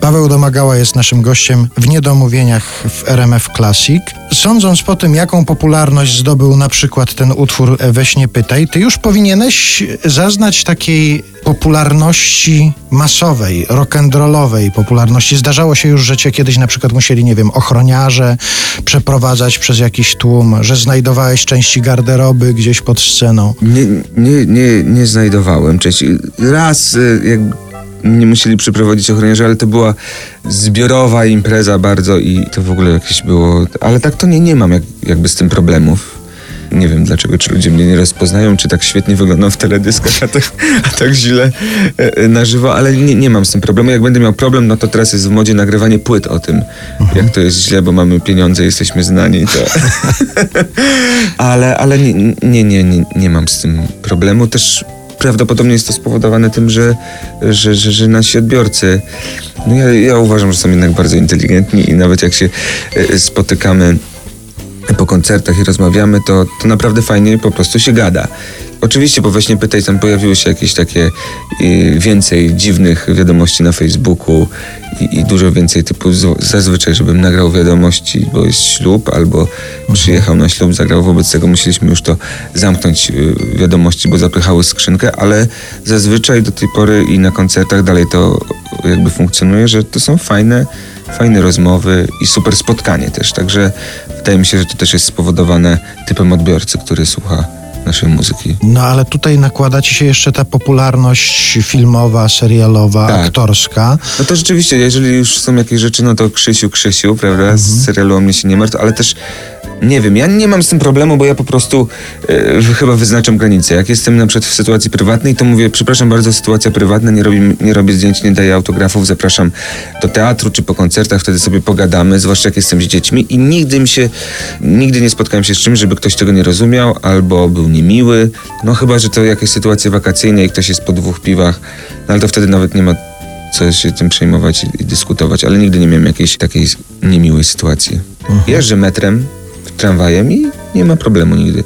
Paweł Domagała jest naszym gościem w Niedomówieniach w RMF Classic. Sądząc po tym, jaką popularność zdobył na przykład ten utwór Weź nie pytaj, ty już powinieneś zaznać takiej popularności masowej, rock'n'rollowej popularności. Zdarzało się już, że cię kiedyś na przykład musieli, nie wiem, ochroniarze przeprowadzać przez jakiś tłum, że znajdowałeś części garderoby gdzieś pod sceną. Nie, nie, nie, nie znajdowałem części. Raz y, jak nie musieli przyprowadzić ochroniarzy, ale to była zbiorowa impreza bardzo i to w ogóle jakieś było... Ale tak to nie, nie mam jak, jakby z tym problemów. Nie wiem dlaczego, czy ludzie mnie nie rozpoznają, czy tak świetnie wyglądam w teledyskach, a tak, a tak źle e, e, na żywo, ale nie, nie mam z tym problemu. Jak będę miał problem, no to teraz jest w modzie nagrywanie płyt o tym, jak to jest źle, bo mamy pieniądze, jesteśmy znani. To... ale ale nie, nie, nie, nie, nie mam z tym problemu. Też prawdopodobnie jest to spowodowane tym, że, że, że, że nasi odbiorcy, no ja, ja uważam, że są jednak bardzo inteligentni i nawet jak się e, spotykamy po koncertach i rozmawiamy, to, to naprawdę fajnie po prostu się gada. Oczywiście po Weźnie Pytaj tam pojawiły się jakieś takie y, więcej dziwnych wiadomości na Facebooku i, i, dużo więcej typu z, zazwyczaj, żebym nagrał wiadomości, bo jest ślub albo przyjechał na ślub, zagrał. Wobec tego musieliśmy już to zamknąć y, wiadomości, bo zapychały skrzynkę, ale zazwyczaj do tej pory i na koncertach dalej to jakby funkcjonuje, że to są fajne, fajne rozmowy i super spotkanie też. Także wydaje mi się, że to też jest spowodowane typem odbiorcy, który słucha naszej muzyki. No ale tutaj nakłada ci się jeszcze ta popularność filmowa, serialowa, Tak. aktorska. No to rzeczywiście, jeżeli już są jakieś rzeczy, no to Krzysiu, Krzysiu, prawda? Z serialu o mnie się nie martw, ale też nie wiem, ja nie mam z tym problemu, bo ja po prostu e, chyba wyznaczam granice. Jak jestem na przykład w sytuacji prywatnej, to mówię, przepraszam bardzo, sytuacja prywatna, nie, robi, nie robię zdjęć, nie daję autografów, zapraszam do teatru czy po koncertach, wtedy sobie pogadamy, zwłaszcza jak jestem z dziećmi i nigdy mi się, nigdy nie spotkałem się z czymś, żeby ktoś tego nie rozumiał albo był niemiły. No chyba, że to jakieś sytuacje wakacyjne i ktoś jest po dwóch piwach, no ale to wtedy nawet nie ma co się tym przejmować i, i dyskutować, ale nigdy nie miałem jakiejś takiej niemiłej sytuacji. Jeżdżę metrem, tramwajem i nie ma problemu nigdy.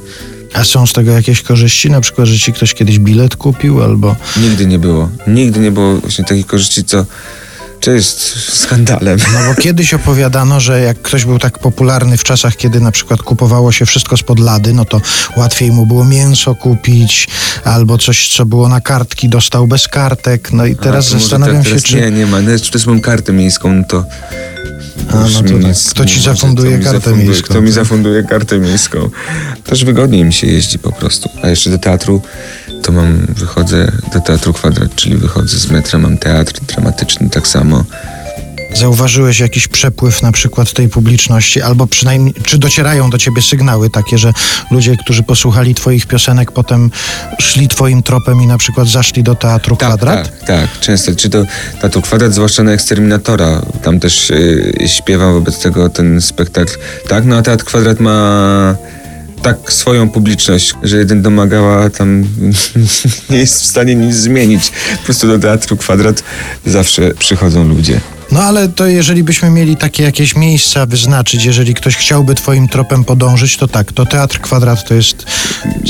A są z tego jakieś korzyści? Na przykład, że ci ktoś kiedyś bilet kupił albo... Nigdy nie było. Nigdy nie było właśnie takich korzyści, co, co jest skandalem. No bo kiedyś opowiadano, że jak ktoś był tak popularny w czasach, kiedy na przykład kupowało się wszystko spod lady, no to łatwiej mu było mięso kupić albo coś, co było na kartki, dostał bez kartek. No i teraz A, to zastanawiam tak, się, teraz czy... Nie, nie ma. No, Też mam kartę miejską, no to... A, no to mi tak. Kto ci zafunduje kto mi kartę zafunduje- miejską, Kto mi tak? zafunduje kartę miejską. Też wygodniej mi się jeździ po prostu. A jeszcze do teatru to mam, wychodzę do Teatru Kwadrat, czyli wychodzę z metra, mam teatr dramatyczny tak samo. Zauważyłeś jakiś przepływ na przykład tej publiczności, albo przynajmniej, czy docierają do ciebie sygnały takie, że ludzie, którzy posłuchali twoich piosenek, potem szli twoim tropem i na przykład zaszli do Teatru Kwadrat? Tak, tak, często. Czy to Teatru Kwadrat, zwłaszcza na Eksterminatora. Tam też y, śpiewam wobec tego ten spektakl. Tak, no a Teatr Kwadrat ma tak swoją publiczność, że jeden domagała tam nie jest w stanie nic zmienić. Po prostu do Teatru Kwadrat zawsze przychodzą ludzie. No ale to jeżeli byśmy mieli takie jakieś miejsca wyznaczyć, jeżeli ktoś chciałby twoim tropem podążyć, to tak, to Teatr Kwadrat to jest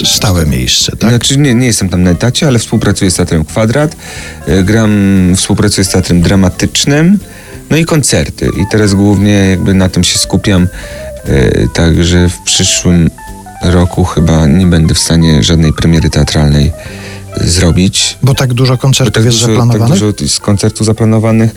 stałe miejsce, tak? Znaczy nie, nie jestem tam na etacie, ale współpracuję z Teatrem Kwadrat. E, Gram, współpracuję z Teatrem Dramatycznym. No i koncerty. I teraz głównie jakby na tym się skupiam. E, Także w przyszłym roku chyba nie będę w stanie żadnej premiery teatralnej zrobić. Bo tak dużo koncertów jest dużo, zaplanowanych? tak dużo z koncertów zaplanowanych.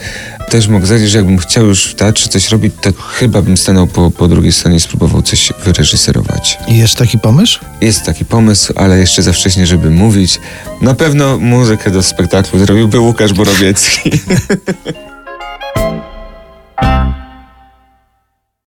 Też mogę zdradzić, że jakbym chciał już w teatrze coś robić, to chyba bym stanął po, po drugiej stronie i spróbował coś wyreżyserować. I jest taki pomysł? Jest taki pomysł, ale jeszcze za wcześnie, żeby mówić. Na pewno muzykę do spektaklu zrobiłby Łukasz Borowiecki.